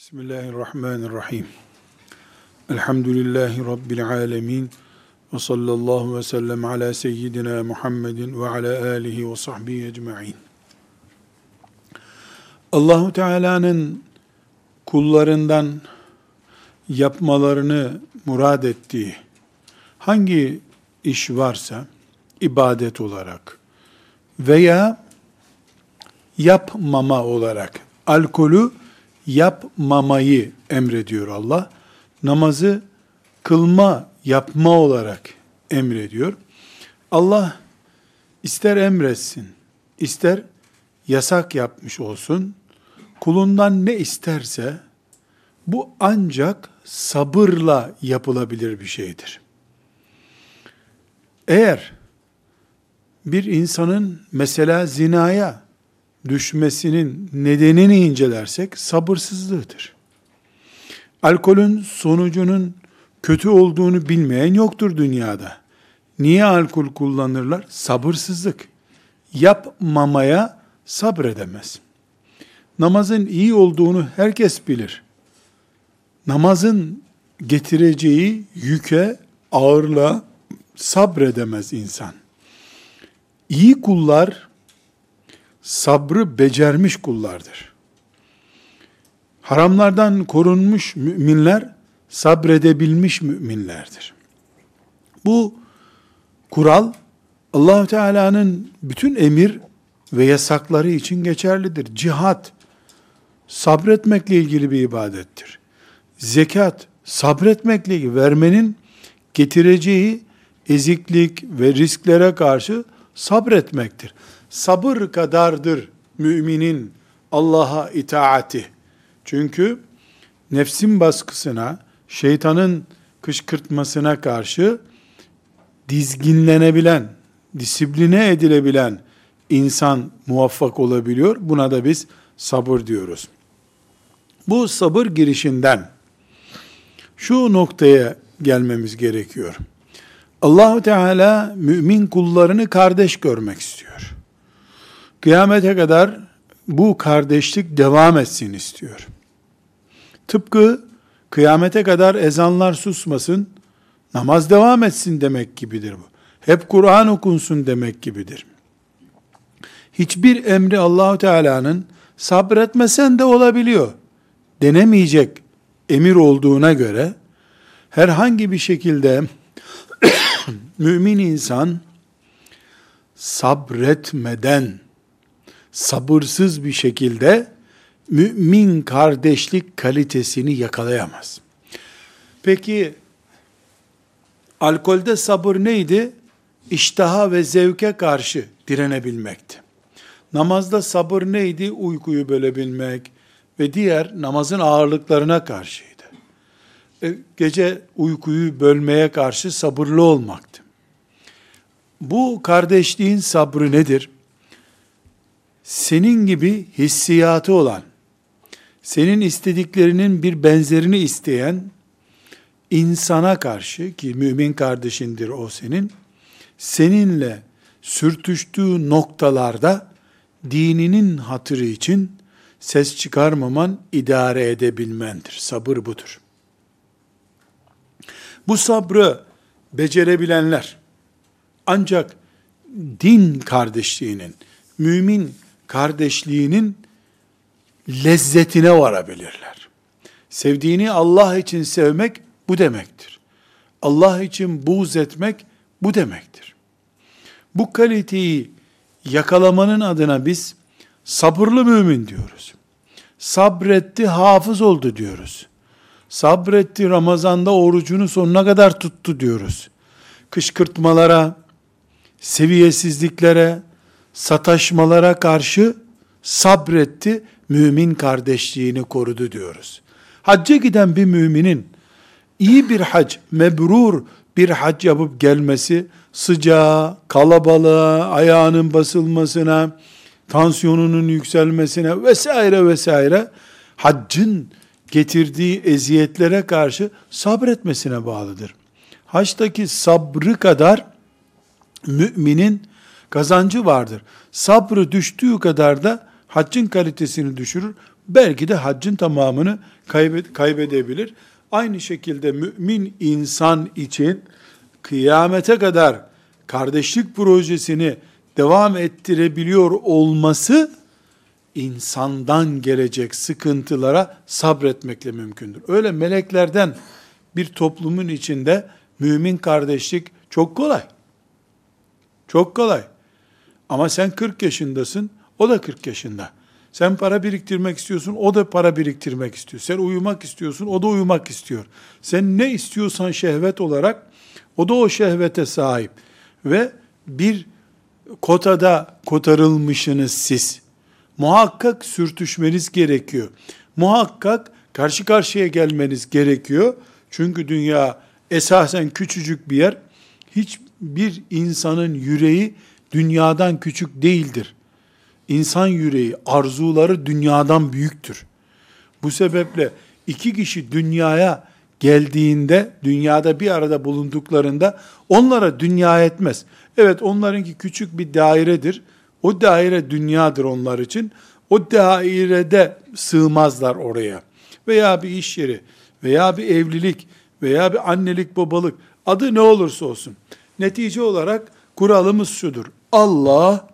Bismillahirrahmanirrahim. Elhamdülillahi Rabbil alemin. Ve sallallahu ve sellem ala seyyidina Muhammedin ve ala alihi ve sahbihi ecma'in. Allahu Teala'nın kullarından yapmalarını murad ettiği hangi iş varsa ibadet olarak veya yapmama olarak alkolü yapmamayı emrediyor Allah. Namazı kılma, yapma olarak emrediyor. Allah ister emretsin, ister yasak yapmış olsun, kulundan ne isterse bu ancak sabırla yapılabilir bir şeydir. Eğer bir insanın mesela zinaya düşmesinin nedenini incelersek sabırsızlığıdır. Alkolün sonucunun kötü olduğunu bilmeyen yoktur dünyada. Niye alkol kullanırlar? Sabırsızlık. Yapmamaya sabredemez. Namazın iyi olduğunu herkes bilir. Namazın getireceği yüke, ağırlığa sabredemez insan. İyi kullar sabrı becermiş kullardır. Haramlardan korunmuş müminler sabredebilmiş müminlerdir. Bu kural Allahu Teala'nın bütün emir ve yasakları için geçerlidir. Cihat sabretmekle ilgili bir ibadettir. Zekat sabretmekle ilgili vermenin getireceği eziklik ve risklere karşı sabretmektir sabır kadardır müminin Allah'a itaati. Çünkü nefsin baskısına, şeytanın kışkırtmasına karşı dizginlenebilen, disipline edilebilen insan muvaffak olabiliyor. Buna da biz sabır diyoruz. Bu sabır girişinden şu noktaya gelmemiz gerekiyor. Allahu Teala mümin kullarını kardeş görmek istiyor. Kıyamete kadar bu kardeşlik devam etsin istiyor. Tıpkı kıyamete kadar ezanlar susmasın, namaz devam etsin demek gibidir bu. Hep Kur'an okunsun demek gibidir. Hiçbir emri Allahu Teala'nın sabretmesen de olabiliyor denemeyecek emir olduğuna göre herhangi bir şekilde mümin insan sabretmeden sabırsız bir şekilde mümin kardeşlik kalitesini yakalayamaz. Peki alkolde sabır neydi? İştaha ve zevke karşı direnebilmekti. Namazda sabır neydi? Uykuyu bölebilmek ve diğer namazın ağırlıklarına karşıydı. E, gece uykuyu bölmeye karşı sabırlı olmaktı. Bu kardeşliğin sabrı nedir? Senin gibi hissiyatı olan, senin istediklerinin bir benzerini isteyen insana karşı ki mümin kardeşindir o senin, seninle sürtüştüğü noktalarda dininin hatırı için ses çıkarmaman, idare edebilmendir. Sabır budur. Bu sabrı becerebilenler ancak din kardeşliğinin, mümin kardeşliğinin lezzetine varabilirler. Sevdiğini Allah için sevmek bu demektir. Allah için buğz etmek bu demektir. Bu kaliteyi yakalamanın adına biz sabırlı mümin diyoruz. Sabretti, hafız oldu diyoruz. Sabretti, Ramazan'da orucunu sonuna kadar tuttu diyoruz. Kışkırtmalara, seviyesizliklere, sataşmalara karşı sabretti, mümin kardeşliğini korudu diyoruz. Hacca giden bir müminin iyi bir hac, mebrur bir hac yapıp gelmesi, sıcağa, kalabalığa, ayağının basılmasına, tansiyonunun yükselmesine vesaire vesaire haccın getirdiği eziyetlere karşı sabretmesine bağlıdır. Haçtaki sabrı kadar müminin kazancı vardır. Sabrı düştüğü kadar da haccın kalitesini düşürür. belki de haccın tamamını kaybedebilir. Aynı şekilde mümin insan için kıyamete kadar kardeşlik projesini devam ettirebiliyor olması insandan gelecek sıkıntılara sabretmekle mümkündür. Öyle meleklerden bir toplumun içinde mümin kardeşlik çok kolay. Çok kolay. Ama sen 40 yaşındasın, o da 40 yaşında. Sen para biriktirmek istiyorsun, o da para biriktirmek istiyor. Sen uyumak istiyorsun, o da uyumak istiyor. Sen ne istiyorsan şehvet olarak, o da o şehvete sahip. Ve bir kotada kotarılmışsınız siz. Muhakkak sürtüşmeniz gerekiyor. Muhakkak karşı karşıya gelmeniz gerekiyor. Çünkü dünya esasen küçücük bir yer. Hiçbir insanın yüreği dünyadan küçük değildir. İnsan yüreği, arzuları dünyadan büyüktür. Bu sebeple iki kişi dünyaya geldiğinde, dünyada bir arada bulunduklarında onlara dünya etmez. Evet onlarınki küçük bir dairedir. O daire dünyadır onlar için. O dairede sığmazlar oraya. Veya bir iş yeri, veya bir evlilik, veya bir annelik babalık, adı ne olursa olsun. Netice olarak kuralımız şudur. Allah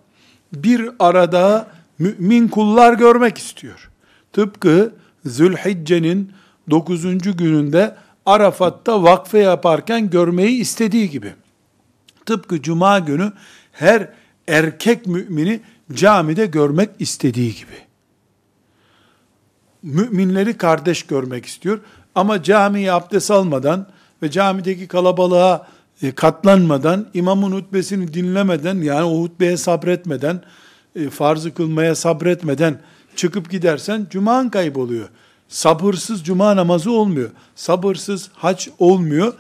bir arada mümin kullar görmek istiyor. Tıpkı Zülhicce'nin 9. gününde Arafat'ta vakfe yaparken görmeyi istediği gibi. Tıpkı Cuma günü her erkek mümini camide görmek istediği gibi. Müminleri kardeş görmek istiyor. Ama camiye abdest almadan ve camideki kalabalığa katlanmadan, imamın hutbesini dinlemeden, yani o hutbeye sabretmeden, e, farzı kılmaya sabretmeden çıkıp gidersen cuman kayboluyor. Sabırsız cuma namazı olmuyor. Sabırsız hac olmuyor.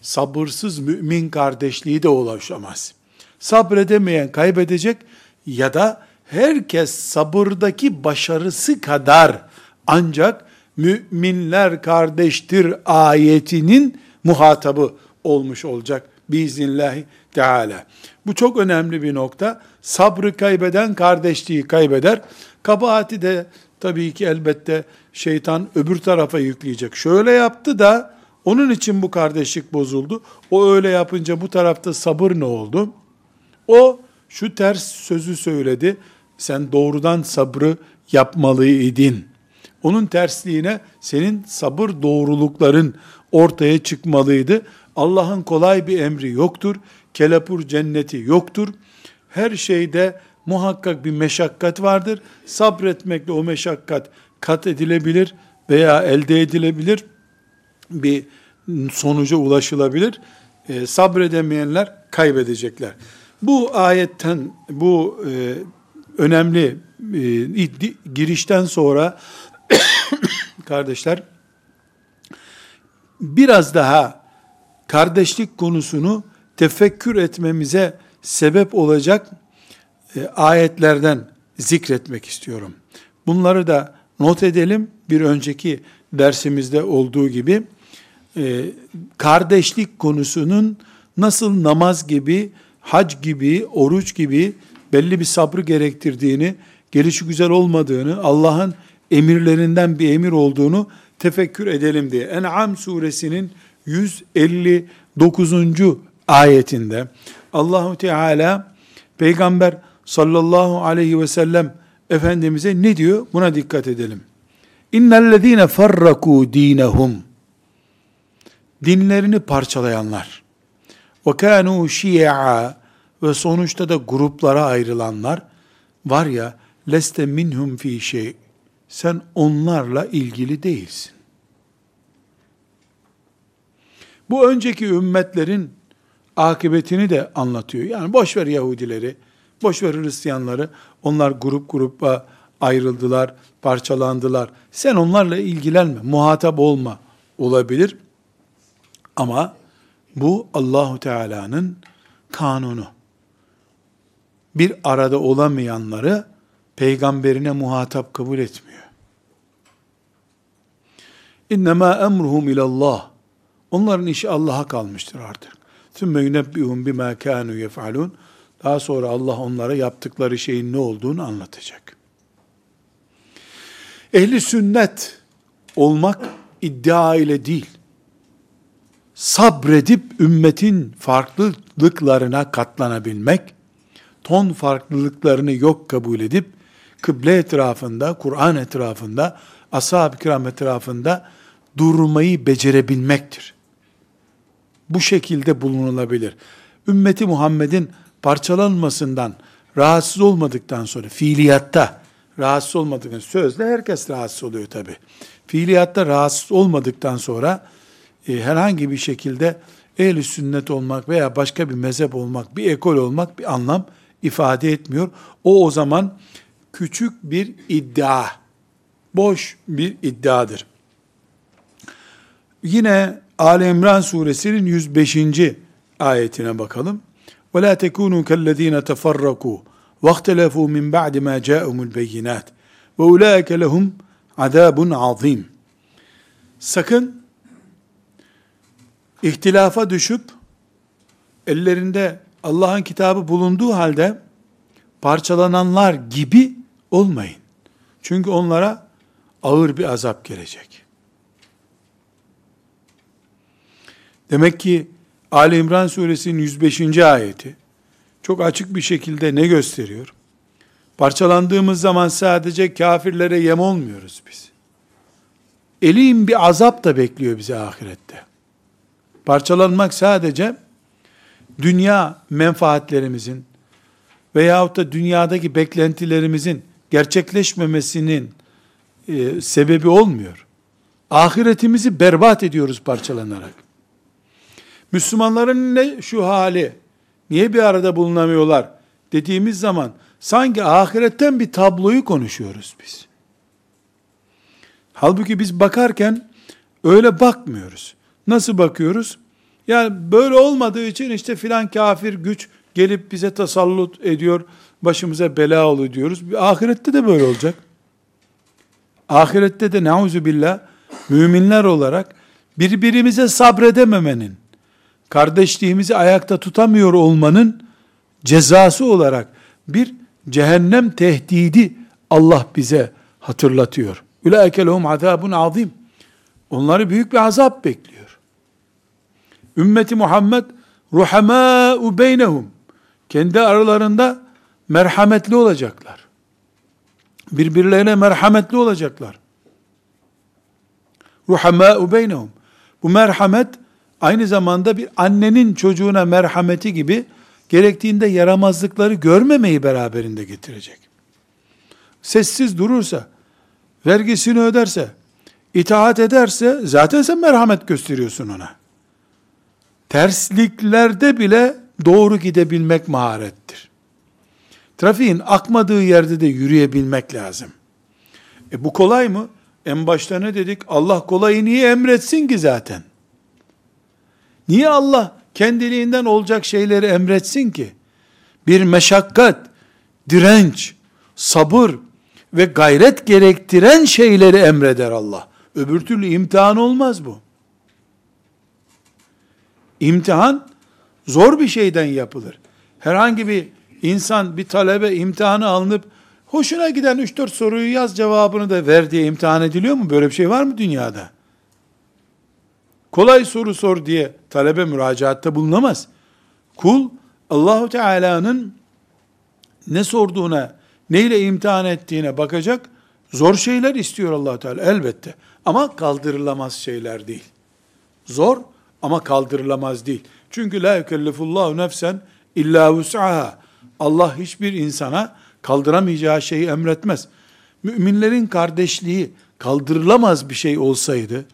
Sabırsız mümin kardeşliği de ulaşamaz. Sabredemeyen kaybedecek ya da herkes sabırdaki başarısı kadar ancak müminler kardeştir ayetinin muhatabı olmuş olacak biiznillahü teala. Bu çok önemli bir nokta. Sabrı kaybeden kardeşliği kaybeder. Kabahati de tabii ki elbette şeytan öbür tarafa yükleyecek. Şöyle yaptı da onun için bu kardeşlik bozuldu. O öyle yapınca bu tarafta sabır ne oldu? O şu ters sözü söyledi. Sen doğrudan sabrı yapmalıydın. Onun tersliğine senin sabır doğrulukların ortaya çıkmalıydı. Allah'ın kolay bir emri yoktur. Kelepur cenneti yoktur. Her şeyde muhakkak bir meşakkat vardır. Sabretmekle o meşakkat kat edilebilir veya elde edilebilir. Bir sonuca ulaşılabilir. E, sabredemeyenler kaybedecekler. Bu ayetten, bu e, önemli e, girişten sonra kardeşler biraz daha kardeşlik konusunu tefekkür etmemize sebep olacak e, ayetlerden zikretmek istiyorum. Bunları da not edelim. Bir önceki dersimizde olduğu gibi e, kardeşlik konusunun nasıl namaz gibi, hac gibi, oruç gibi belli bir sabrı gerektirdiğini, gelişi güzel olmadığını, Allah'ın emirlerinden bir emir olduğunu tefekkür edelim diye. En'am suresinin 159. ayetinde Allahu Teala Peygamber sallallahu aleyhi ve sellem Efendimiz'e ne diyor? Buna dikkat edelim. İnnellezîne farrakû dînehum Dinlerini parçalayanlar ve kânû şi'a ve sonuçta da gruplara ayrılanlar var ya leste minhum fi şey sen onlarla ilgili değilsin. Bu önceki ümmetlerin akıbetini de anlatıyor. Yani boş ver Yahudileri, boş ver Hristiyanları. Onlar grup grupa ayrıldılar, parçalandılar. Sen onlarla ilgilenme, muhatap olma olabilir. Ama bu Allahu Teala'nın kanunu. Bir arada olamayanları peygamberine muhatap kabul etmiyor. İnnemâ emruhum ilallah. Onların işi Allah'a kalmıştır artık. Sümme yunebbihum bima kanu yef'alun. Daha sonra Allah onlara yaptıkları şeyin ne olduğunu anlatacak. Ehli sünnet olmak iddia ile değil, sabredip ümmetin farklılıklarına katlanabilmek, ton farklılıklarını yok kabul edip, kıble etrafında, Kur'an etrafında, ashab-ı kiram etrafında durmayı becerebilmektir. Bu şekilde bulunulabilir. Ümmeti Muhammed'in parçalanmasından rahatsız olmadıktan sonra, fiiliyatta rahatsız olmadıktan sözle herkes rahatsız oluyor tabi. Fiiliyatta rahatsız olmadıktan sonra e, herhangi bir şekilde ehl sünnet olmak veya başka bir mezhep olmak, bir ekol olmak bir anlam ifade etmiyor. O o zaman küçük bir iddia, boş bir iddiadır. Yine Ali İmran suresinin 105. ayetine bakalım. وَلَا تَكُونُوا كَالَّذ۪ينَ تَفَرَّقُوا وَاخْتَلَفُوا مِنْ بَعْدِ مَا جَاءُمُ الْبَيِّنَاتِ وَاُولَٰئِكَ لَهُمْ عَذَابٌ عَظِيمٌ Sakın ihtilafa düşüp ellerinde Allah'ın kitabı bulunduğu halde parçalananlar gibi olmayın. Çünkü onlara ağır bir azap gelecek. Demek ki Ali İmran suresinin 105. ayeti çok açık bir şekilde ne gösteriyor? Parçalandığımız zaman sadece kafirlere yem olmuyoruz biz. Elim bir azap da bekliyor bizi ahirette. Parçalanmak sadece dünya menfaatlerimizin veyahut da dünyadaki beklentilerimizin gerçekleşmemesinin e, sebebi olmuyor. Ahiretimizi berbat ediyoruz parçalanarak. Müslümanların ne şu hali, niye bir arada bulunamıyorlar dediğimiz zaman sanki ahiretten bir tabloyu konuşuyoruz biz. Halbuki biz bakarken öyle bakmıyoruz. Nasıl bakıyoruz? Yani böyle olmadığı için işte filan kafir güç gelip bize tasallut ediyor, başımıza bela oluyor diyoruz. Ahirette de böyle olacak. Ahirette de neuzu billah müminler olarak birbirimize sabredememenin, kardeşliğimizi ayakta tutamıyor olmanın cezası olarak bir cehennem tehdidi Allah bize hatırlatıyor. Ulaike lehum azabun azim. Onları büyük bir azap bekliyor. Ümmeti Muhammed ruhamâ'u beynehum. Kendi aralarında merhametli olacaklar. Birbirlerine merhametli olacaklar. Ruhamâ'u beynehum. Bu merhamet aynı zamanda bir annenin çocuğuna merhameti gibi gerektiğinde yaramazlıkları görmemeyi beraberinde getirecek. Sessiz durursa, vergisini öderse, itaat ederse zaten sen merhamet gösteriyorsun ona. Tersliklerde bile doğru gidebilmek maharettir. Trafiğin akmadığı yerde de yürüyebilmek lazım. E bu kolay mı? En başta ne dedik? Allah kolayı niye emretsin ki zaten? Niye Allah kendiliğinden olacak şeyleri emretsin ki? Bir meşakkat, direnç, sabır ve gayret gerektiren şeyleri emreder Allah. Öbür türlü imtihan olmaz bu. İmtihan zor bir şeyden yapılır. Herhangi bir insan, bir talebe imtihanı alınıp hoşuna giden 3-4 soruyu yaz cevabını da ver diye imtihan ediliyor mu? Böyle bir şey var mı dünyada? Kolay soru sor diye talebe müracaatta bulunamaz. Kul Allahu Teala'nın ne sorduğuna, neyle imtihan ettiğine bakacak. Zor şeyler istiyor Allah Teala elbette. Ama kaldırılamaz şeyler değil. Zor ama kaldırılamaz değil. Çünkü la yükellifullahu nefsen illa vus'aha. Allah hiçbir insana kaldıramayacağı şeyi emretmez. Müminlerin kardeşliği kaldırılamaz bir şey olsaydı,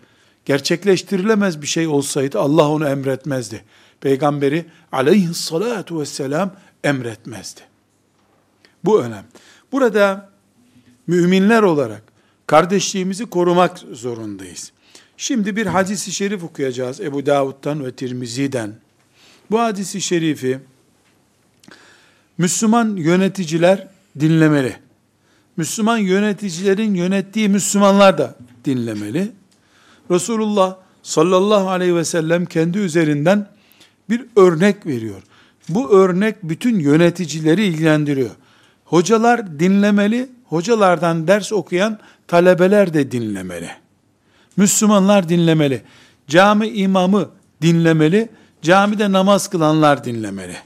gerçekleştirilemez bir şey olsaydı Allah onu emretmezdi. Peygamberi aleyhissalatu vesselam emretmezdi. Bu önem. Burada müminler olarak kardeşliğimizi korumak zorundayız. Şimdi bir hadisi şerif okuyacağız Ebu Davud'dan ve Tirmizi'den. Bu hadisi şerifi Müslüman yöneticiler dinlemeli. Müslüman yöneticilerin yönettiği Müslümanlar da dinlemeli. Resulullah sallallahu aleyhi ve sellem kendi üzerinden bir örnek veriyor. Bu örnek bütün yöneticileri ilgilendiriyor. Hocalar dinlemeli, hocalardan ders okuyan talebeler de dinlemeli. Müslümanlar dinlemeli. Cami imamı dinlemeli, camide namaz kılanlar dinlemeli.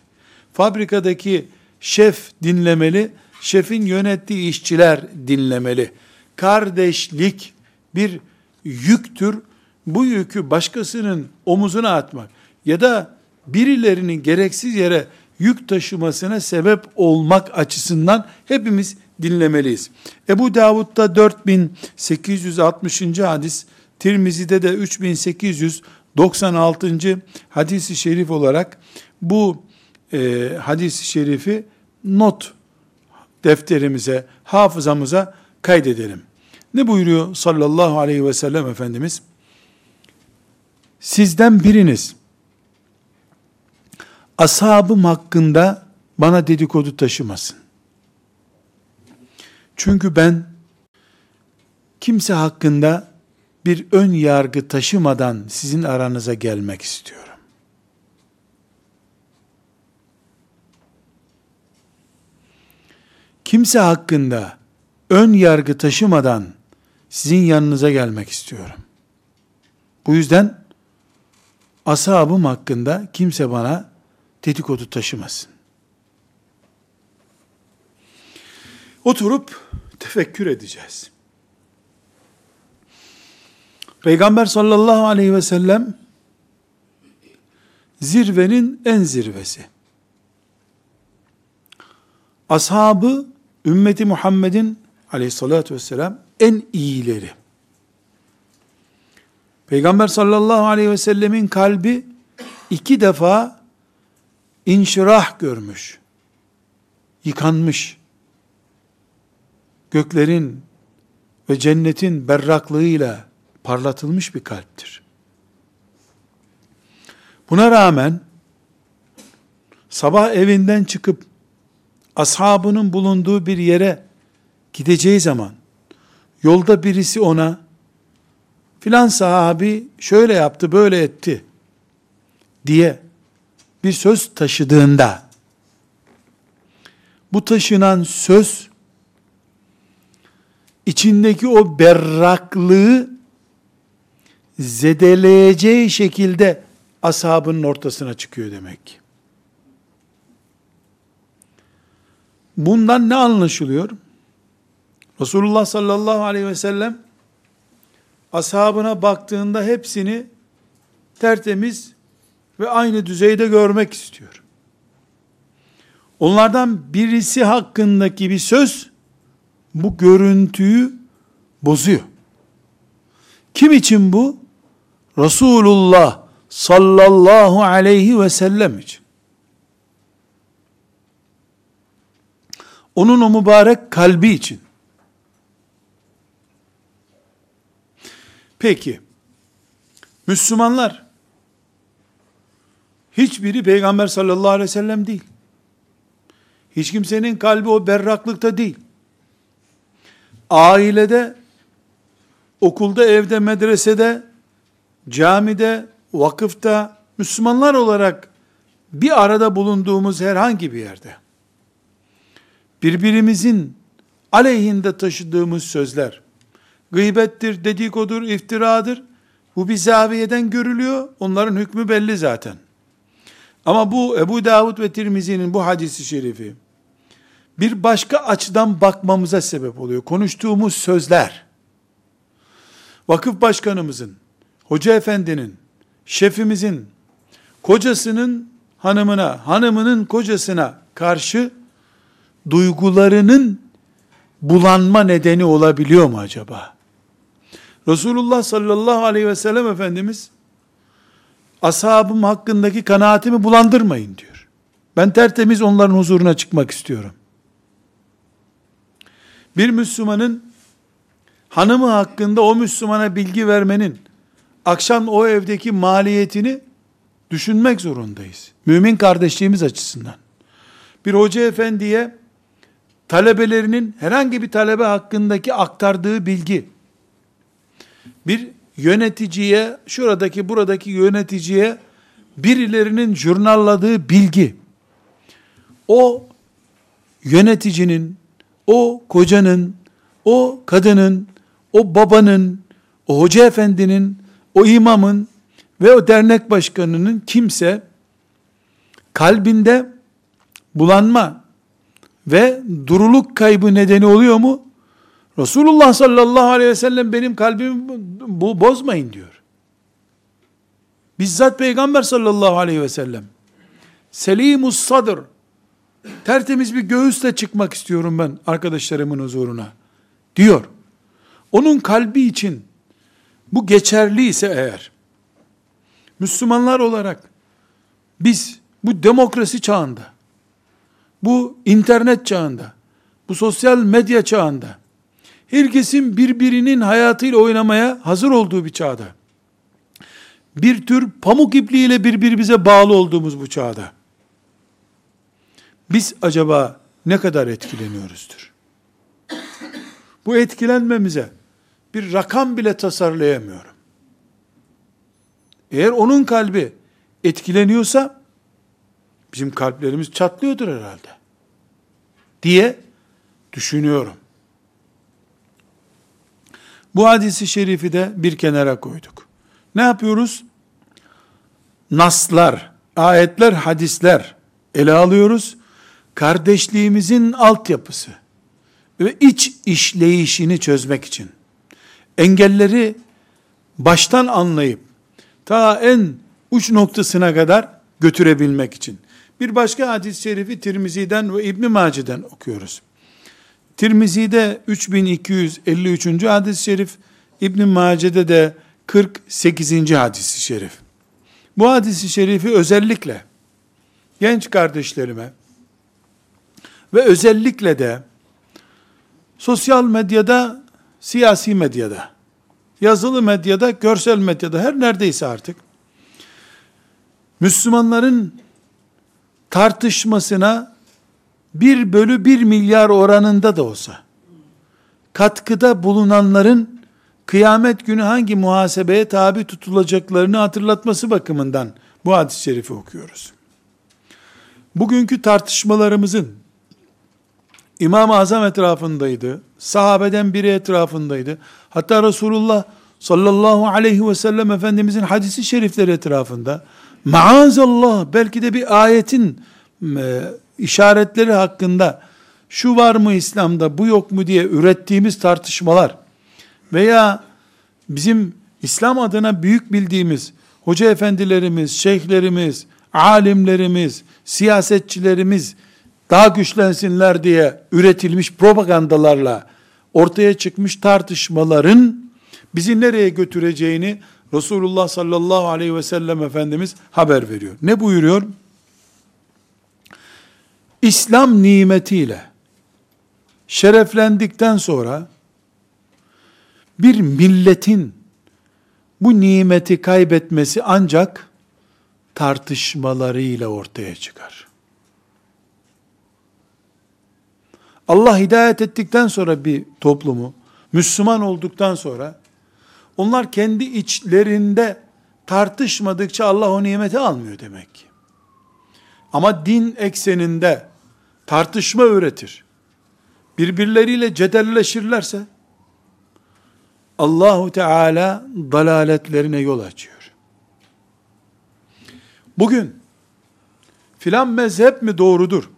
Fabrikadaki şef dinlemeli, şefin yönettiği işçiler dinlemeli. Kardeşlik bir yüktür. Bu yükü başkasının omuzuna atmak ya da birilerinin gereksiz yere yük taşımasına sebep olmak açısından hepimiz dinlemeliyiz. Ebu Davud'da 4860. hadis, Tirmizi'de de 3896. hadisi şerif olarak bu e, hadisi şerifi not defterimize, hafızamıza kaydedelim. Ne buyuruyor sallallahu aleyhi ve sellem Efendimiz? Sizden biriniz ashabım hakkında bana dedikodu taşımasın. Çünkü ben kimse hakkında bir ön yargı taşımadan sizin aranıza gelmek istiyorum. Kimse hakkında ön yargı taşımadan sizin yanınıza gelmek istiyorum. Bu yüzden ashabım hakkında kimse bana dedikodu taşımasın. Oturup tefekkür edeceğiz. Peygamber sallallahu aleyhi ve sellem zirvenin en zirvesi. Ashabı ümmeti Muhammed'in aleyhissalatü vesselam en iyileri. Peygamber sallallahu aleyhi ve sellemin kalbi iki defa inşirah görmüş, yıkanmış, göklerin ve cennetin berraklığıyla parlatılmış bir kalptir. Buna rağmen sabah evinden çıkıp ashabının bulunduğu bir yere gideceği zaman yolda birisi ona filan sahabi şöyle yaptı böyle etti diye bir söz taşıdığında bu taşınan söz içindeki o berraklığı zedeleyeceği şekilde ashabının ortasına çıkıyor demek ki. Bundan ne anlaşılıyor? Resulullah sallallahu aleyhi ve sellem ashabına baktığında hepsini tertemiz ve aynı düzeyde görmek istiyor. Onlardan birisi hakkındaki bir söz bu görüntüyü bozuyor. Kim için bu? Resulullah sallallahu aleyhi ve sellem için. Onun o mübarek kalbi için. Peki, Müslümanlar, hiçbiri Peygamber sallallahu aleyhi ve sellem değil. Hiç kimsenin kalbi o berraklıkta değil. Ailede, okulda, evde, medresede, camide, vakıfta, Müslümanlar olarak bir arada bulunduğumuz herhangi bir yerde, birbirimizin aleyhinde taşıdığımız sözler, gıybettir, dedikodur, iftiradır. Bu bir zaviyeden görülüyor. Onların hükmü belli zaten. Ama bu Ebu Davud ve Tirmizi'nin bu hadisi şerifi bir başka açıdan bakmamıza sebep oluyor. Konuştuğumuz sözler, vakıf başkanımızın, hoca efendinin, şefimizin, kocasının hanımına, hanımının kocasına karşı duygularının bulanma nedeni olabiliyor mu acaba? Resulullah sallallahu aleyhi ve sellem Efendimiz ashabım hakkındaki kanaatimi bulandırmayın diyor. Ben tertemiz onların huzuruna çıkmak istiyorum. Bir Müslümanın hanımı hakkında o Müslümana bilgi vermenin akşam o evdeki maliyetini düşünmek zorundayız. Mümin kardeşliğimiz açısından. Bir hoca efendiye talebelerinin herhangi bir talebe hakkındaki aktardığı bilgi bir yöneticiye, şuradaki buradaki yöneticiye birilerinin jurnalladığı bilgi o yöneticinin, o kocanın, o kadının, o babanın, o hoca efendinin, o imamın ve o dernek başkanının kimse kalbinde bulanma ve duruluk kaybı nedeni oluyor mu? Resulullah sallallahu aleyhi ve sellem benim kalbimi bu bozmayın diyor. Bizzat Peygamber sallallahu aleyhi ve sellem selimus sadır tertemiz bir göğüsle çıkmak istiyorum ben arkadaşlarımın huzuruna diyor. Onun kalbi için bu geçerli ise eğer Müslümanlar olarak biz bu demokrasi çağında bu internet çağında bu sosyal medya çağında herkesin birbirinin hayatıyla oynamaya hazır olduğu bir çağda bir tür pamuk ipliğiyle birbirimize bağlı olduğumuz bu çağda biz acaba ne kadar etkileniyoruzdur? Bu etkilenmemize bir rakam bile tasarlayamıyorum. Eğer onun kalbi etkileniyorsa bizim kalplerimiz çatlıyordur herhalde diye düşünüyorum. Bu hadisi şerifi de bir kenara koyduk. Ne yapıyoruz? Naslar, ayetler, hadisler ele alıyoruz. Kardeşliğimizin altyapısı ve iç işleyişini çözmek için engelleri baştan anlayıp ta en uç noktasına kadar götürebilmek için. Bir başka hadis-i şerifi Tirmizi'den ve İbn Mace'den okuyoruz. Tirmizi'de 3253. hadis-i şerif, İbn Mace'de de 48. hadis-i şerif. Bu hadis-i şerifi özellikle genç kardeşlerime ve özellikle de sosyal medyada, siyasi medyada, yazılı medyada, görsel medyada, her neredeyse artık Müslümanların tartışmasına bir bölü bir milyar oranında da olsa katkıda bulunanların kıyamet günü hangi muhasebeye tabi tutulacaklarını hatırlatması bakımından bu hadis-i şerifi okuyoruz. Bugünkü tartışmalarımızın İmam-ı Azam etrafındaydı, sahabeden biri etrafındaydı. Hatta Resulullah sallallahu aleyhi ve sellem Efendimizin hadisi şerifleri etrafında maazallah belki de bir ayetin e, işaretleri hakkında şu var mı İslam'da bu yok mu diye ürettiğimiz tartışmalar veya bizim İslam adına büyük bildiğimiz hoca efendilerimiz, şeyhlerimiz, alimlerimiz, siyasetçilerimiz daha güçlensinler diye üretilmiş propagandalarla ortaya çıkmış tartışmaların bizi nereye götüreceğini Resulullah sallallahu aleyhi ve sellem Efendimiz haber veriyor. Ne buyuruyor? İslam nimetiyle şereflendikten sonra bir milletin bu nimeti kaybetmesi ancak tartışmalarıyla ortaya çıkar. Allah hidayet ettikten sonra bir toplumu, Müslüman olduktan sonra, onlar kendi içlerinde tartışmadıkça Allah o nimeti almıyor demek ki. Ama din ekseninde tartışma üretir. Birbirleriyle cedelleşirlerse, Allahu Teala dalaletlerine yol açıyor. Bugün filan mezhep mi doğrudur?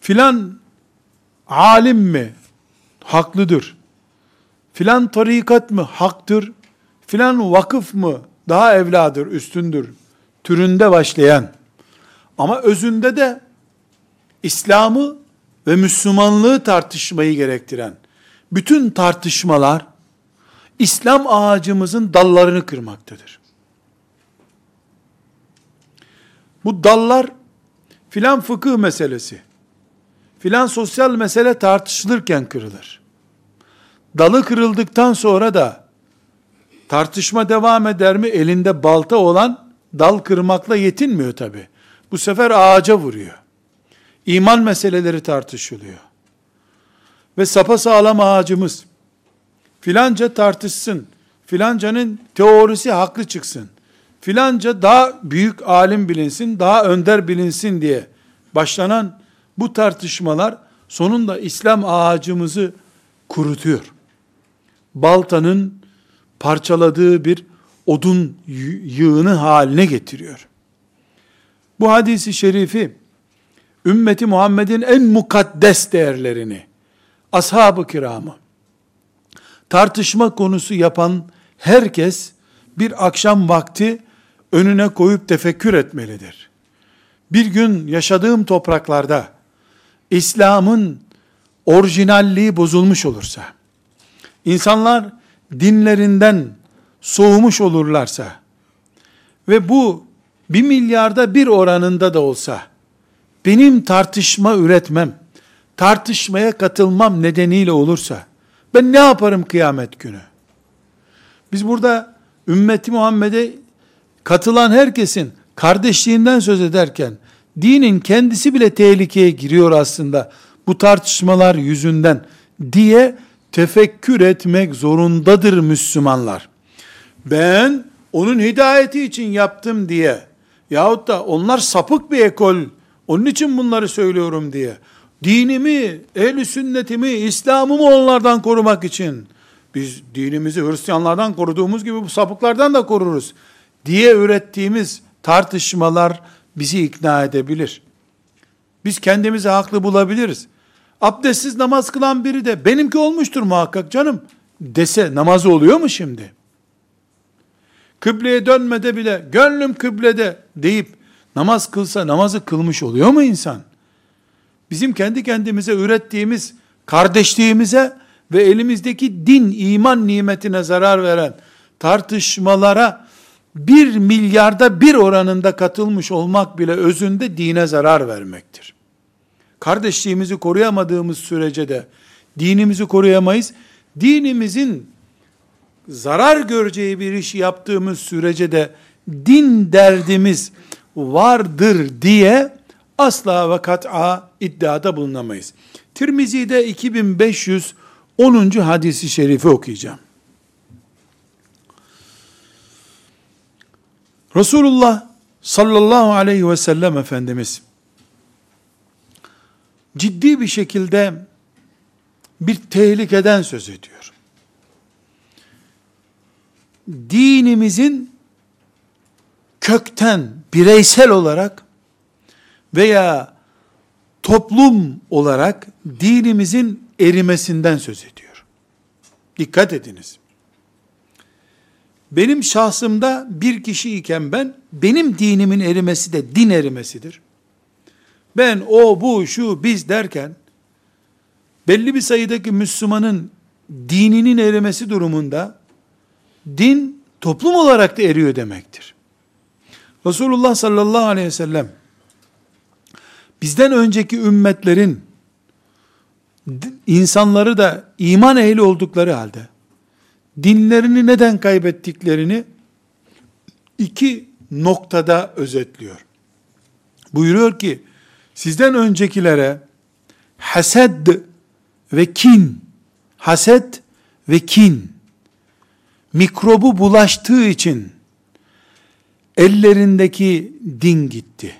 Filan alim mi haklıdır? Filan tarikat mı haktır? Filan vakıf mı daha evladır, üstündür? Türünde başlayan ama özünde de İslam'ı ve Müslümanlığı tartışmayı gerektiren bütün tartışmalar İslam ağacımızın dallarını kırmaktadır. Bu dallar filan fıkıh meselesi, filan sosyal mesele tartışılırken kırılır. Dalı kırıldıktan sonra da tartışma devam eder mi? Elinde balta olan dal kırmakla yetinmiyor tabi. Bu sefer ağaca vuruyor. İman meseleleri tartışılıyor. Ve sapa sağlam ağacımız filanca tartışsın, filancanın teorisi haklı çıksın, filanca daha büyük alim bilinsin, daha önder bilinsin diye başlanan Bu tartışmalar sonunda İslam ağacımızı kurutuyor. Baltanın parçaladığı bir odun yığını haline getiriyor. Bu hadisi şerifi ümmeti Muhammed'in en mukaddes değerlerini, ashab-ı kiramı, tartışma konusu yapan herkes bir akşam vakti önüne koyup tefekkür etmelidir. Bir gün yaşadığım topraklarda İslam'ın orijinalliği bozulmuş olursa, insanlar dinlerinden soğumuş olurlarsa ve bu bir milyarda bir oranında da olsa benim tartışma üretmem, tartışmaya katılmam nedeniyle olursa ben ne yaparım kıyamet günü? Biz burada ümmeti Muhammed'e katılan herkesin kardeşliğinden söz ederken dinin kendisi bile tehlikeye giriyor aslında bu tartışmalar yüzünden diye tefekkür etmek zorundadır Müslümanlar. Ben onun hidayeti için yaptım diye yahut da onlar sapık bir ekol onun için bunları söylüyorum diye dinimi, ehli sünnetimi, İslam'ımı onlardan korumak için biz dinimizi Hristiyanlardan koruduğumuz gibi bu sapıklardan da koruruz diye ürettiğimiz tartışmalar bizi ikna edebilir. Biz kendimizi haklı bulabiliriz. Abdestsiz namaz kılan biri de benimki olmuştur muhakkak canım dese namazı oluyor mu şimdi? Kıbleye dönmede bile gönlüm kıblede deyip namaz kılsa namazı kılmış oluyor mu insan? Bizim kendi kendimize ürettiğimiz kardeşliğimize ve elimizdeki din, iman nimetine zarar veren tartışmalara bir milyarda bir oranında katılmış olmak bile özünde dine zarar vermektir. Kardeşliğimizi koruyamadığımız sürece de dinimizi koruyamayız. Dinimizin zarar göreceği bir iş yaptığımız sürece de din derdimiz vardır diye asla ve kat'a iddiada bulunamayız. Tirmizi'de 2510. hadisi şerifi okuyacağım. Resulullah sallallahu aleyhi ve sellem Efendimiz ciddi bir şekilde bir tehlikeden söz ediyor. Dinimizin kökten bireysel olarak veya toplum olarak dinimizin erimesinden söz ediyor. Dikkat ediniz. Benim şahsımda bir kişi iken ben, benim dinimin erimesi de din erimesidir. Ben o, bu, şu, biz derken, belli bir sayıdaki Müslümanın dininin erimesi durumunda, din toplum olarak da eriyor demektir. Resulullah sallallahu aleyhi ve sellem, bizden önceki ümmetlerin, insanları da iman ehli oldukları halde, dinlerini neden kaybettiklerini iki noktada özetliyor. Buyuruyor ki, sizden öncekilere hased ve kin, haset ve kin, mikrobu bulaştığı için ellerindeki din gitti.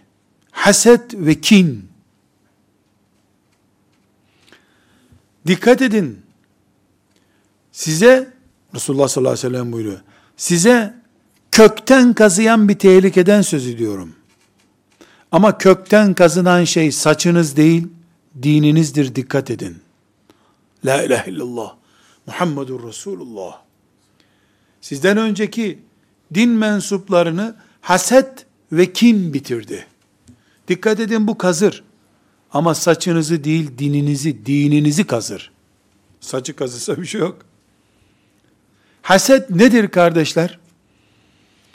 Haset ve kin. Dikkat edin. Size Resulullah sallallahu aleyhi ve sellem buyuruyor. Size kökten kazıyan bir tehlikeden söz ediyorum. Ama kökten kazınan şey saçınız değil, dininizdir dikkat edin. La ilahe illallah. Muhammedur Resulullah. Sizden önceki din mensuplarını haset ve kin bitirdi. Dikkat edin bu kazır. Ama saçınızı değil dininizi, dininizi kazır. Saçı kazısa bir şey yok. Haset nedir kardeşler?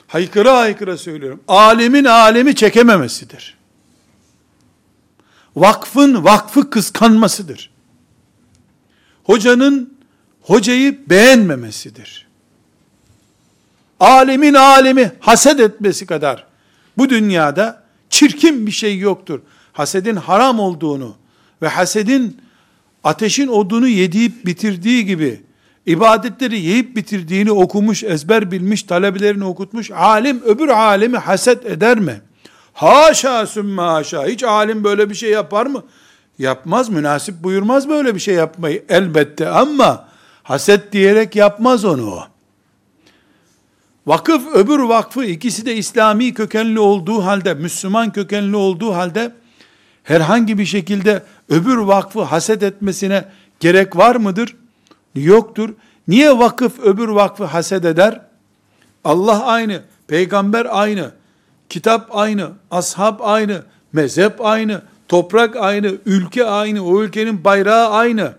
Haykıra haykıra söylüyorum. Alemin alemi çekememesidir. Vakfın vakfı kıskanmasıdır. Hocanın hocayı beğenmemesidir. Alemin alemi haset etmesi kadar bu dünyada çirkin bir şey yoktur. Hasedin haram olduğunu ve hasedin ateşin odunu yediğip bitirdiği gibi ibadetleri yiyip bitirdiğini okumuş, ezber bilmiş, talebelerini okutmuş, alim öbür alemi haset eder mi? Haşa sümme haşa. Hiç alim böyle bir şey yapar mı? Yapmaz, münasip buyurmaz böyle bir şey yapmayı elbette ama haset diyerek yapmaz onu o. Vakıf öbür vakfı ikisi de İslami kökenli olduğu halde, Müslüman kökenli olduğu halde herhangi bir şekilde öbür vakfı haset etmesine gerek var mıdır? Yoktur. Niye vakıf öbür vakfı haset eder? Allah aynı, peygamber aynı, kitap aynı, ashab aynı, mezhep aynı, toprak aynı, ülke aynı, o ülkenin bayrağı aynı.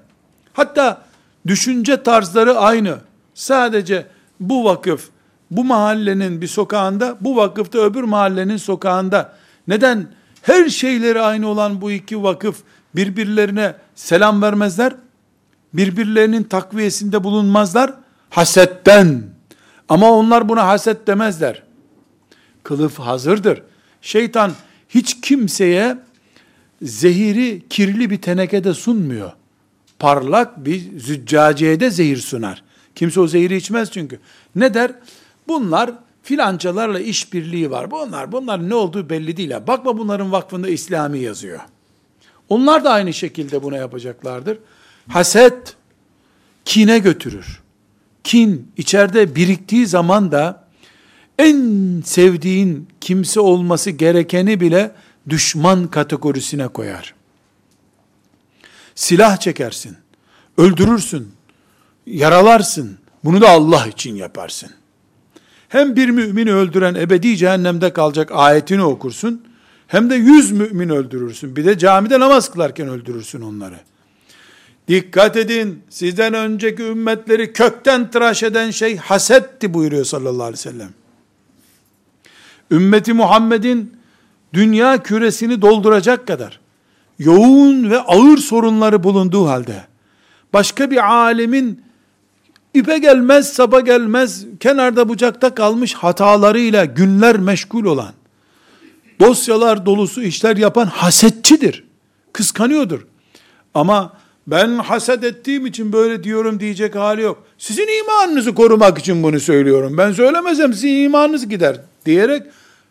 Hatta düşünce tarzları aynı. Sadece bu vakıf, bu mahallenin bir sokağında, bu vakıfta öbür mahallenin sokağında. Neden her şeyleri aynı olan bu iki vakıf birbirlerine selam vermezler? Birbirlerinin takviyesinde bulunmazlar? Hasetten. Ama onlar buna haset demezler. Kılıf hazırdır. Şeytan hiç kimseye zehiri kirli bir tenekede sunmuyor. Parlak bir züccaciyede zehir sunar. Kimse o zehiri içmez çünkü. Ne der? Bunlar filancalarla işbirliği var. Bunlar, bunlar ne olduğu belli değil. Bakma bunların vakfında İslami yazıyor. Onlar da aynı şekilde buna yapacaklardır. Haset, kine götürür. Kin içeride biriktiği zaman da en sevdiğin kimse olması gerekeni bile düşman kategorisine koyar. Silah çekersin, öldürürsün, yaralarsın. Bunu da Allah için yaparsın. Hem bir mümini öldüren ebedi cehennemde kalacak ayetini okursun, hem de yüz mümin öldürürsün. Bir de camide namaz kılarken öldürürsün onları. Dikkat edin, sizden önceki ümmetleri kökten tıraş eden şey hasetti buyuruyor sallallahu aleyhi ve sellem. Ümmeti Muhammed'in dünya küresini dolduracak kadar yoğun ve ağır sorunları bulunduğu halde başka bir alemin ipe gelmez, sapa gelmez, kenarda bucakta kalmış hatalarıyla günler meşgul olan, dosyalar dolusu işler yapan hasetçidir. Kıskanıyordur. Ama ben haset ettiğim için böyle diyorum diyecek hali yok. Sizin imanınızı korumak için bunu söylüyorum. Ben söylemesem sizin imanınız gider diyerek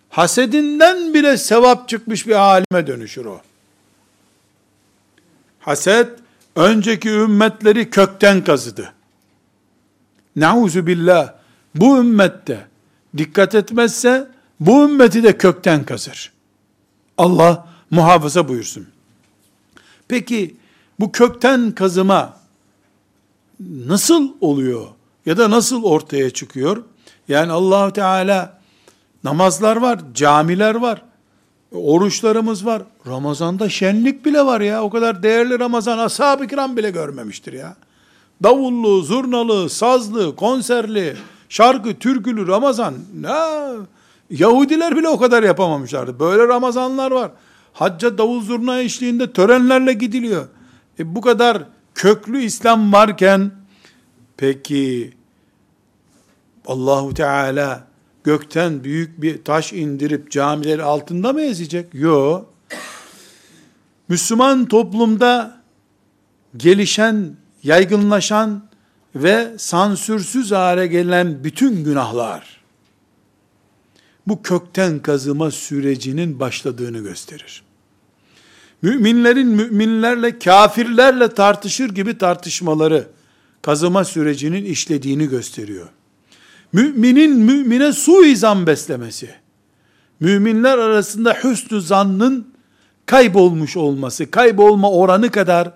hasedinden bile sevap çıkmış bir halime dönüşür o. Haset önceki ümmetleri kökten kazıdı. Nauzu billah bu ümmette dikkat etmezse bu ümmeti de kökten kazır. Allah muhafaza buyursun. Peki bu kökten kazıma nasıl oluyor ya da nasıl ortaya çıkıyor? Yani Allah Teala namazlar var, camiler var, oruçlarımız var. Ramazanda şenlik bile var ya. O kadar değerli Ramazan ashab-ı kiram bile görmemiştir ya. Davullu, zurnalı, sazlı, konserli, şarkı, türkülü Ramazan. Ne? Yahudiler bile o kadar yapamamışlardı. Böyle Ramazanlar var. Hacca davul zurna eşliğinde törenlerle gidiliyor. E bu kadar köklü İslam varken peki Allahu Teala gökten büyük bir taş indirip camileri altında mı ezecek? Yok. Müslüman toplumda gelişen, yaygınlaşan ve sansürsüz hale gelen bütün günahlar bu kökten kazıma sürecinin başladığını gösterir müminlerin müminlerle, kafirlerle tartışır gibi tartışmaları kazıma sürecinin işlediğini gösteriyor. Müminin mümine suizan beslemesi, müminler arasında hüsnü zannın kaybolmuş olması, kaybolma oranı kadar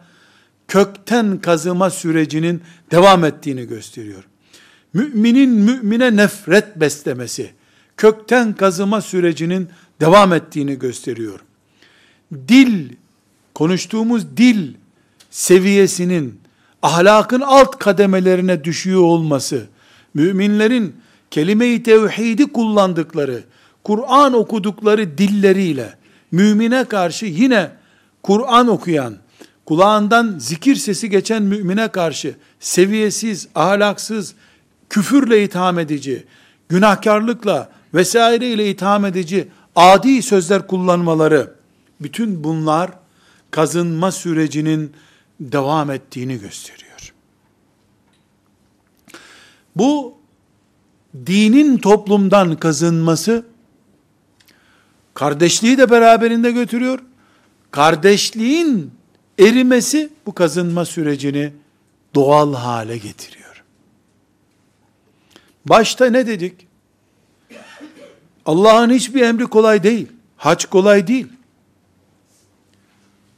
kökten kazıma sürecinin devam ettiğini gösteriyor. Müminin mümine nefret beslemesi, kökten kazıma sürecinin devam ettiğini gösteriyor dil, konuştuğumuz dil seviyesinin ahlakın alt kademelerine düşüyor olması, müminlerin kelime-i tevhidi kullandıkları, Kur'an okudukları dilleriyle, mümine karşı yine Kur'an okuyan, kulağından zikir sesi geçen mümine karşı seviyesiz, ahlaksız, küfürle itham edici, günahkarlıkla vesaireyle itham edici adi sözler kullanmaları, bütün bunlar kazınma sürecinin devam ettiğini gösteriyor. Bu dinin toplumdan kazınması kardeşliği de beraberinde götürüyor. Kardeşliğin erimesi bu kazınma sürecini doğal hale getiriyor. Başta ne dedik? Allah'ın hiçbir emri kolay değil. Hac kolay değil.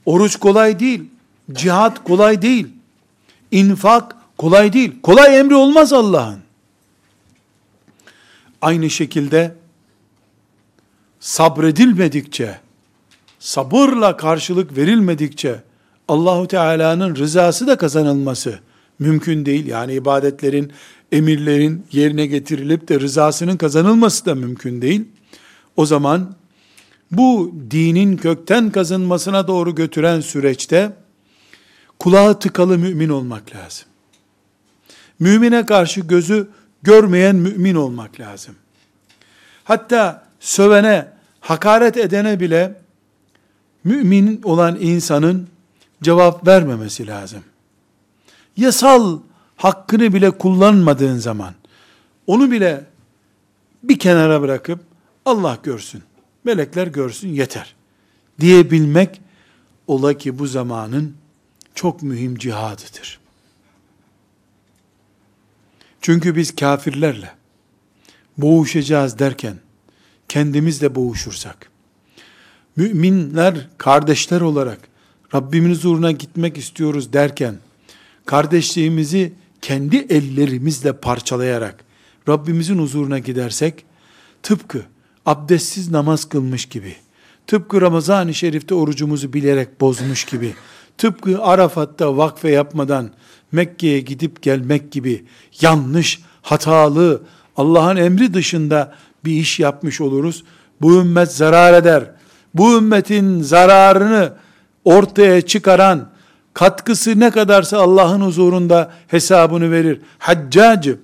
Oruç kolay değil. Cihat kolay değil. İnfak kolay değil. Kolay emri olmaz Allah'ın. Aynı şekilde sabredilmedikçe, sabırla karşılık verilmedikçe Allahu Teala'nın rızası da kazanılması mümkün değil. Yani ibadetlerin, emirlerin yerine getirilip de rızasının kazanılması da mümkün değil. O zaman bu dinin kökten kazınmasına doğru götüren süreçte kulağı tıkalı mümin olmak lazım. Mümine karşı gözü görmeyen mümin olmak lazım. Hatta sövene, hakaret edene bile mümin olan insanın cevap vermemesi lazım. Yasal hakkını bile kullanmadığın zaman onu bile bir kenara bırakıp Allah görsün, melekler görsün yeter diyebilmek ola ki bu zamanın çok mühim cihadıdır. Çünkü biz kafirlerle boğuşacağız derken kendimizle boğuşursak, müminler kardeşler olarak Rabbimin huzuruna gitmek istiyoruz derken, kardeşliğimizi kendi ellerimizle parçalayarak Rabbimizin huzuruna gidersek, tıpkı abdestsiz namaz kılmış gibi, tıpkı Ramazan-ı Şerif'te orucumuzu bilerek bozmuş gibi, tıpkı Arafat'ta vakfe yapmadan Mekke'ye gidip gelmek gibi yanlış, hatalı, Allah'ın emri dışında bir iş yapmış oluruz. Bu ümmet zarar eder. Bu ümmetin zararını ortaya çıkaran katkısı ne kadarsa Allah'ın huzurunda hesabını verir. Haccacı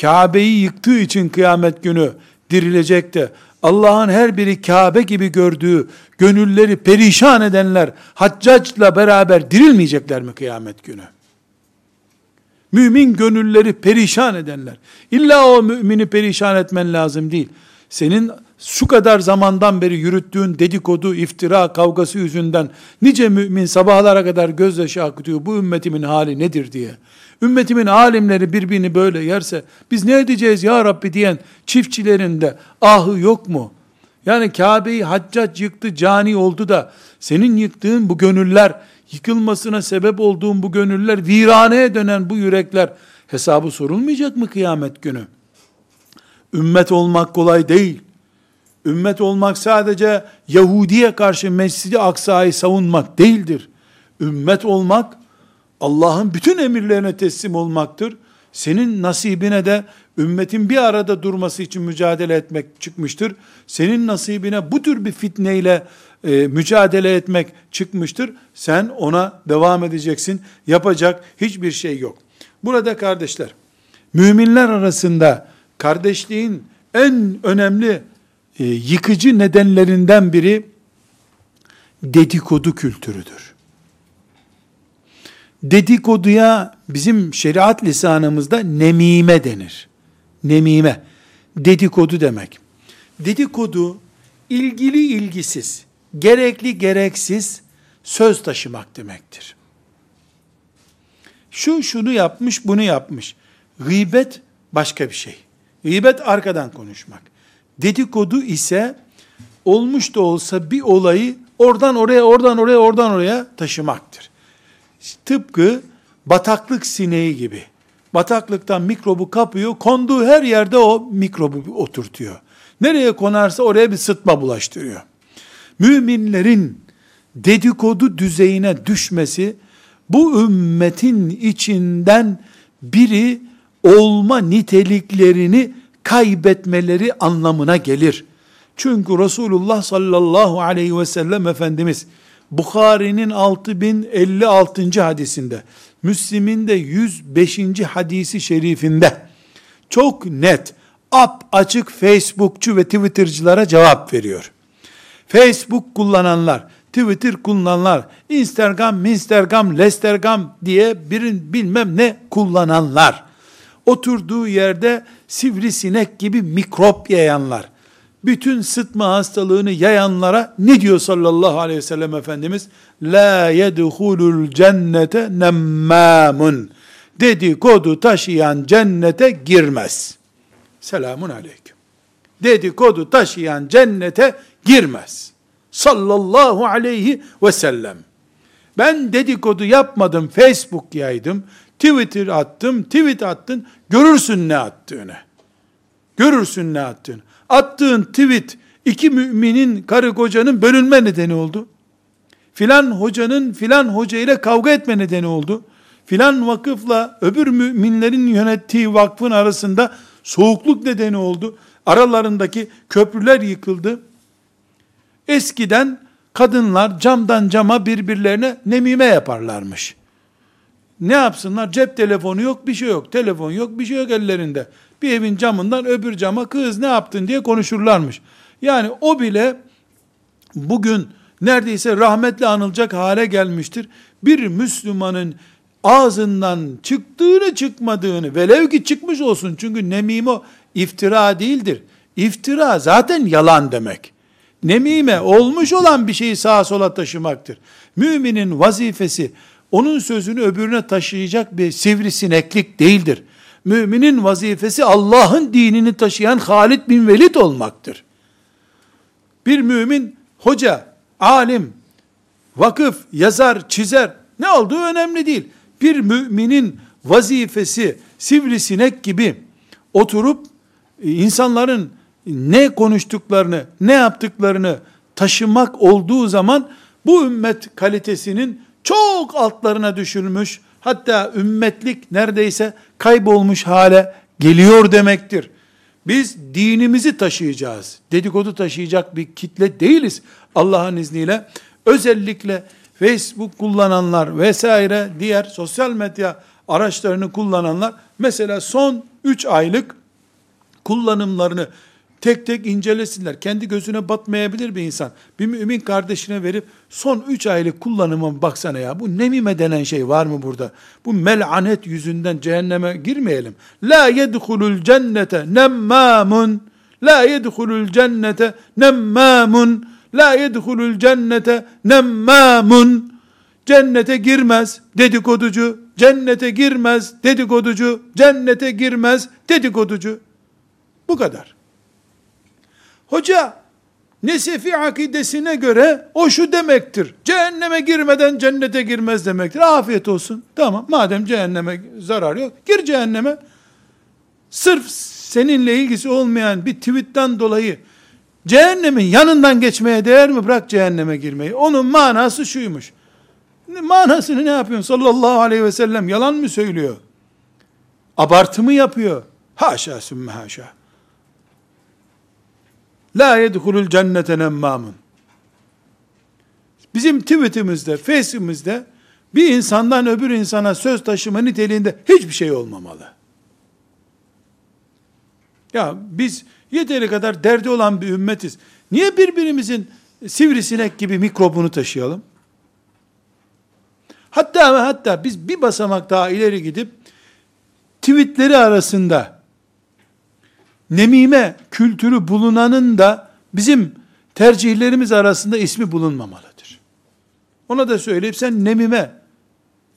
Kabe'yi yıktığı için kıyamet günü dirilecek de Allah'ın her biri Kabe gibi gördüğü gönülleri perişan edenler haccacla beraber dirilmeyecekler mi kıyamet günü? Mümin gönülleri perişan edenler. İlla o mümini perişan etmen lazım değil. Senin şu kadar zamandan beri yürüttüğün dedikodu, iftira, kavgası yüzünden nice mümin sabahlara kadar gözyaşı akıtıyor. Bu ümmetimin hali nedir diye. Ümmetimin alimleri birbirini böyle yerse biz ne edeceğiz ya Rabbi diyen çiftçilerin de ahı yok mu? Yani Kabe'yi haccac yıktı, cani oldu da senin yıktığın bu gönüller, yıkılmasına sebep olduğun bu gönüller, viraneye dönen bu yürekler hesabı sorulmayacak mı kıyamet günü? Ümmet olmak kolay değil. Ümmet olmak sadece Yahudi'ye karşı Mescid-i Aksa'yı savunmak değildir. Ümmet olmak Allah'ın bütün emirlerine teslim olmaktır. Senin nasibine de ümmetin bir arada durması için mücadele etmek çıkmıştır. Senin nasibine bu tür bir fitneyle e, mücadele etmek çıkmıştır. Sen ona devam edeceksin. Yapacak hiçbir şey yok. Burada kardeşler, müminler arasında kardeşliğin en önemli e, yıkıcı nedenlerinden biri dedikodu kültürüdür. Dedikoduya bizim şeriat lisanımızda nemime denir. Nemime, dedikodu demek. Dedikodu, ilgili ilgisiz, gerekli gereksiz söz taşımak demektir. Şu şunu yapmış, bunu yapmış. Gıybet başka bir şey. Gıybet arkadan konuşmak. Dedikodu ise olmuş da olsa bir olayı oradan oraya, oradan oraya, oradan oraya taşımaktır. Tıpkı bataklık sineği gibi. Bataklıktan mikrobu kapıyor, konduğu her yerde o mikrobu oturtuyor. Nereye konarsa oraya bir sıtma bulaştırıyor. Müminlerin dedikodu düzeyine düşmesi, bu ümmetin içinden biri olma niteliklerini kaybetmeleri anlamına gelir. Çünkü Resulullah sallallahu aleyhi ve sellem Efendimiz Bukhari'nin 6056. hadisinde, Müslim'in de 105. hadisi şerifinde çok net, ap açık Facebookçu ve Twitter'cılara cevap veriyor. Facebook kullananlar, Twitter kullananlar, Instagram, Instagram, Lestergam diye birin bilmem ne kullananlar, oturduğu yerde sivrisinek gibi mikrop yayanlar, bütün sıtma hastalığını yayanlara ne diyor sallallahu aleyhi ve sellem Efendimiz? La yedhulul cennete nemmamun. Dedikodu taşıyan cennete girmez. Selamun aleyküm. Dedikodu taşıyan cennete girmez. Sallallahu aleyhi ve sellem. Ben dedikodu yapmadım, Facebook yaydım, Twitter attım, tweet attın, görürsün ne attığını. Görürsün ne attığını. Attığın tweet iki müminin karı kocanın bölünme nedeni oldu. Filan hocanın filan hoca ile kavga etme nedeni oldu. Filan vakıfla öbür müminlerin yönettiği vakfın arasında soğukluk nedeni oldu. Aralarındaki köprüler yıkıldı. Eskiden kadınlar camdan cama birbirlerine nemime yaparlarmış. Ne yapsınlar? Cep telefonu yok, bir şey yok. Telefon yok, bir şey yok ellerinde. Bir evin camından öbür cama kız ne yaptın diye konuşurlarmış. Yani o bile bugün neredeyse rahmetle anılacak hale gelmiştir. Bir Müslümanın ağzından çıktığını çıkmadığını velev ki çıkmış olsun çünkü nemime iftira değildir. İftira zaten yalan demek. Nemime olmuş olan bir şeyi sağa sola taşımaktır. Müminin vazifesi onun sözünü öbürüne taşıyacak bir sivrisineklik değildir. Müminin vazifesi Allah'ın dinini taşıyan Halid bin Velid olmaktır. Bir mümin hoca, alim, vakıf, yazar, çizer ne olduğu önemli değil. Bir müminin vazifesi sivrisinek gibi oturup insanların ne konuştuklarını, ne yaptıklarını taşımak olduğu zaman bu ümmet kalitesinin çok altlarına düşülmüş, hatta ümmetlik neredeyse kaybolmuş hale geliyor demektir. Biz dinimizi taşıyacağız. Dedikodu taşıyacak bir kitle değiliz. Allah'ın izniyle özellikle Facebook kullananlar vesaire diğer sosyal medya araçlarını kullananlar mesela son 3 aylık kullanımlarını tek tek incelesinler. Kendi gözüne batmayabilir bir insan. Bir mümin kardeşine verip son 3 aylık kullanıma baksana ya. Bu nemime denen şey var mı burada? Bu melanet yüzünden cehenneme girmeyelim. La yedhulul cennete nemmamun. La yedhulul cennete nemmamun. La yedhulul cennete nemmamun. Cennete girmez dedikoducu. Cennete girmez dedikoducu. Cennete girmez dedikoducu. Bu kadar. Hoca Nesefi akidesine göre o şu demektir. Cehenneme girmeden cennete girmez demektir. Afiyet olsun. Tamam madem cehenneme zarar yok gir cehenneme. Sırf seninle ilgisi olmayan bir tweetten dolayı cehennemin yanından geçmeye değer mi? Bırak cehenneme girmeyi. Onun manası şuymuş. Manasını ne yapıyorsun? Sallallahu aleyhi ve sellem yalan mı söylüyor? Abartı mı yapıyor? Haşa sümme haşa. La yedhulul cennete nemmamun. Bizim tweetimizde, Facebook'umuzda bir insandan öbür insana söz taşıma niteliğinde hiçbir şey olmamalı. Ya biz yeteri kadar derdi olan bir ümmetiz. Niye birbirimizin sivrisinek gibi mikrobunu taşıyalım? Hatta ve hatta biz bir basamak daha ileri gidip tweetleri arasında nemime kültürü bulunanın da bizim tercihlerimiz arasında ismi bulunmamalıdır. Ona da söyleyip sen nemime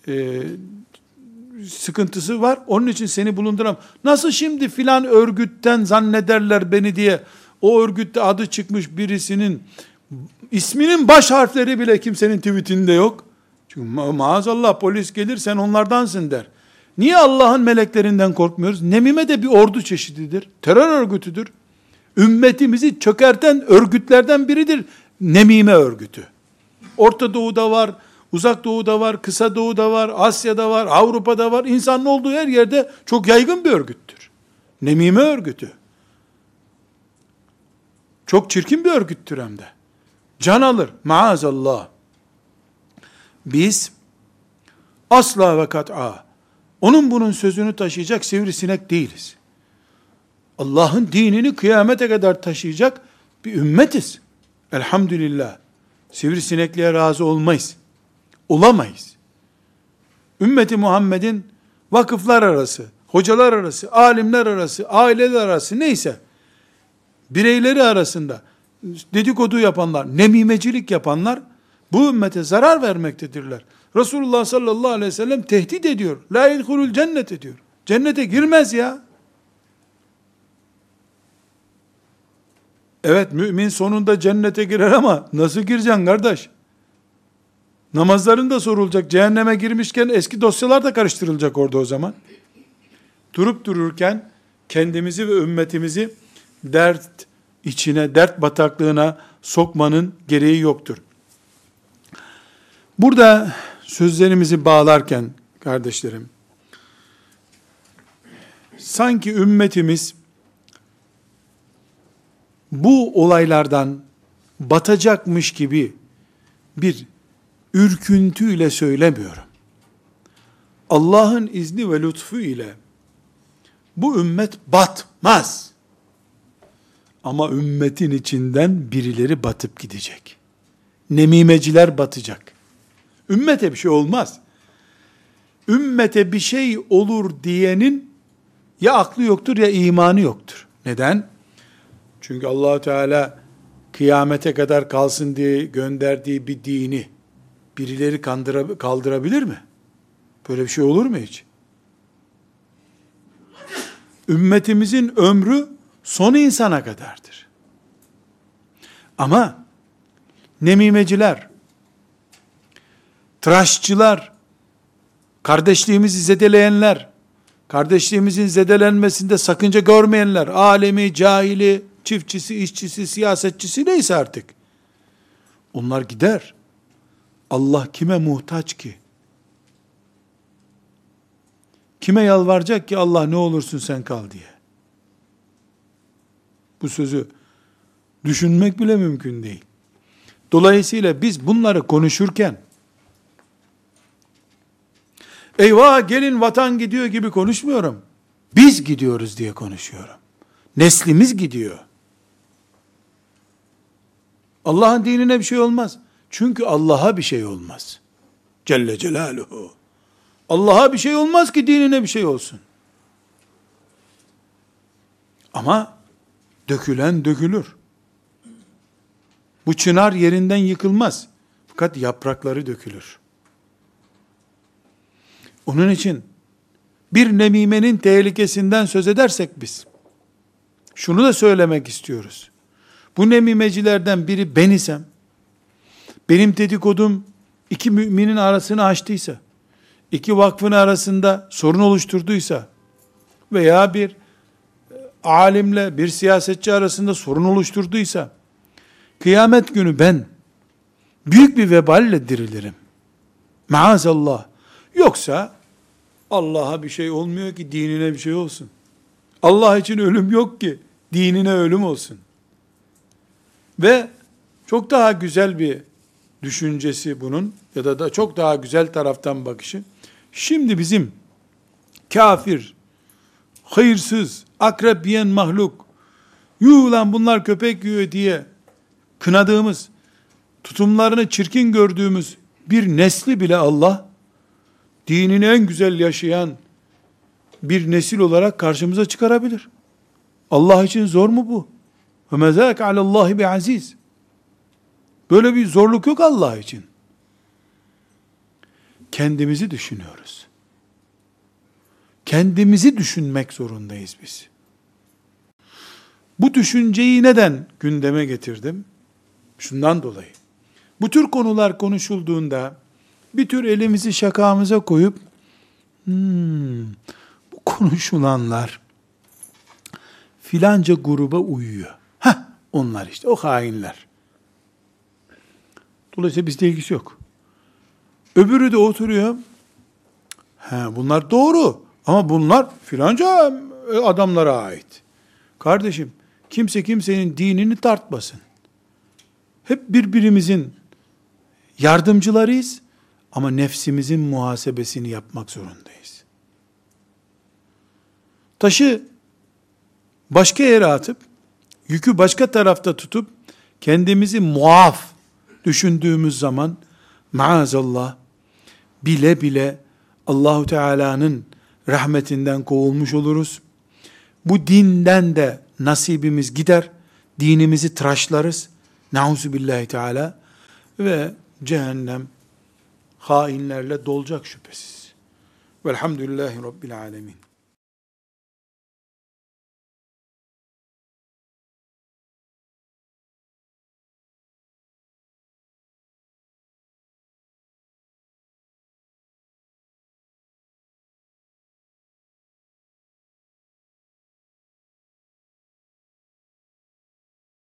e, sıkıntısı var. Onun için seni bulunduram. Nasıl şimdi filan örgütten zannederler beni diye o örgütte adı çıkmış birisinin isminin baş harfleri bile kimsenin tweetinde yok. Çünkü ma maazallah polis gelir sen onlardansın der. Niye Allah'ın meleklerinden korkmuyoruz? Nemime de bir ordu çeşididir. Terör örgütüdür. Ümmetimizi çökerten örgütlerden biridir. Nemime örgütü. Orta Doğu'da var, Uzak Doğu'da var, Kısa Doğu'da var, Asya'da var, Avrupa'da var. İnsanın olduğu her yerde çok yaygın bir örgüttür. Nemime örgütü. Çok çirkin bir örgüttür hem de. Can alır. Maazallah. Biz asla ve kat'a onun bunun sözünü taşıyacak sivrisinek değiliz. Allah'ın dinini kıyamete kadar taşıyacak bir ümmetiz. Elhamdülillah. Sivrisinekliğe razı olmayız. Olamayız. Ümmeti Muhammed'in vakıflar arası, hocalar arası, alimler arası, aileler arası neyse bireyleri arasında dedikodu yapanlar, nemimecilik yapanlar bu ümmete zarar vermektedirler. Resulullah sallallahu aleyhi ve sellem tehdit ediyor. La yedhulul cennet ediyor. Cennete girmez ya. Evet mümin sonunda cennete girer ama nasıl gireceksin kardeş? Namazların da sorulacak. Cehenneme girmişken eski dosyalar da karıştırılacak orada o zaman. Durup dururken kendimizi ve ümmetimizi dert içine, dert bataklığına sokmanın gereği yoktur. Burada sözlerimizi bağlarken kardeşlerim, sanki ümmetimiz bu olaylardan batacakmış gibi bir ürküntüyle söylemiyorum. Allah'ın izni ve lütfu ile bu ümmet batmaz. Ama ümmetin içinden birileri batıp gidecek. Nemimeciler batacak. Ümmete bir şey olmaz. Ümmete bir şey olur diyenin ya aklı yoktur ya imanı yoktur. Neden? Çünkü allah Teala kıyamete kadar kalsın diye gönderdiği bir dini birileri kandıra, kaldırabilir mi? Böyle bir şey olur mu hiç? Ümmetimizin ömrü son insana kadardır. Ama nemimeciler, tıraşçılar, kardeşliğimizi zedeleyenler, kardeşliğimizin zedelenmesinde sakınca görmeyenler, alemi, cahili, çiftçisi, işçisi, siyasetçisi neyse artık. Onlar gider. Allah kime muhtaç ki? Kime yalvaracak ki Allah ne olursun sen kal diye? Bu sözü düşünmek bile mümkün değil. Dolayısıyla biz bunları konuşurken eyvah gelin vatan gidiyor gibi konuşmuyorum. Biz gidiyoruz diye konuşuyorum. Neslimiz gidiyor. Allah'ın dinine bir şey olmaz. Çünkü Allah'a bir şey olmaz. Celle Celaluhu. Allah'a bir şey olmaz ki dinine bir şey olsun. Ama dökülen dökülür. Bu çınar yerinden yıkılmaz. Fakat yaprakları dökülür. Onun için bir nemimenin tehlikesinden söz edersek biz, şunu da söylemek istiyoruz. Bu nemimecilerden biri ben isem, benim dedikodum iki müminin arasını açtıysa, iki vakfın arasında sorun oluşturduysa veya bir e, alimle bir siyasetçi arasında sorun oluşturduysa, kıyamet günü ben büyük bir veballe dirilirim. Maazallah. Yoksa Allah'a bir şey olmuyor ki dinine bir şey olsun. Allah için ölüm yok ki dinine ölüm olsun. Ve çok daha güzel bir düşüncesi bunun ya da, da çok daha güzel taraftan bakışı. Şimdi bizim kafir, hayırsız, akrep yiyen mahluk, yuh lan bunlar köpek yiyor diye kınadığımız, tutumlarını çirkin gördüğümüz bir nesli bile Allah, dinini en güzel yaşayan bir nesil olarak karşımıza çıkarabilir. Allah için zor mu bu? Ve mezâk alallâhi bi aziz. Böyle bir zorluk yok Allah için. Kendimizi düşünüyoruz. Kendimizi düşünmek zorundayız biz. Bu düşünceyi neden gündeme getirdim? Şundan dolayı. Bu tür konular konuşulduğunda bir tür elimizi şakamıza koyup hmm, bu konuşulanlar filanca gruba uyuyor. Ha, onlar işte o hainler. Dolayısıyla bizde ilgisi yok. Öbürü de oturuyor. He, bunlar doğru ama bunlar filanca adamlara ait. Kardeşim kimse kimsenin dinini tartmasın. Hep birbirimizin yardımcılarıyız ama nefsimizin muhasebesini yapmak zorundayız. Taşı başka yere atıp yükü başka tarafta tutup kendimizi muaf düşündüğümüz zaman maazallah bile bile Allahu Teala'nın rahmetinden kovulmuş oluruz. Bu dinden de nasibimiz gider. dinimizi tıraşlarız. Nauzu billahi teala ve cehennem hainlerle dolacak şüphesiz. Velhamdülillahi Rabbil alemin.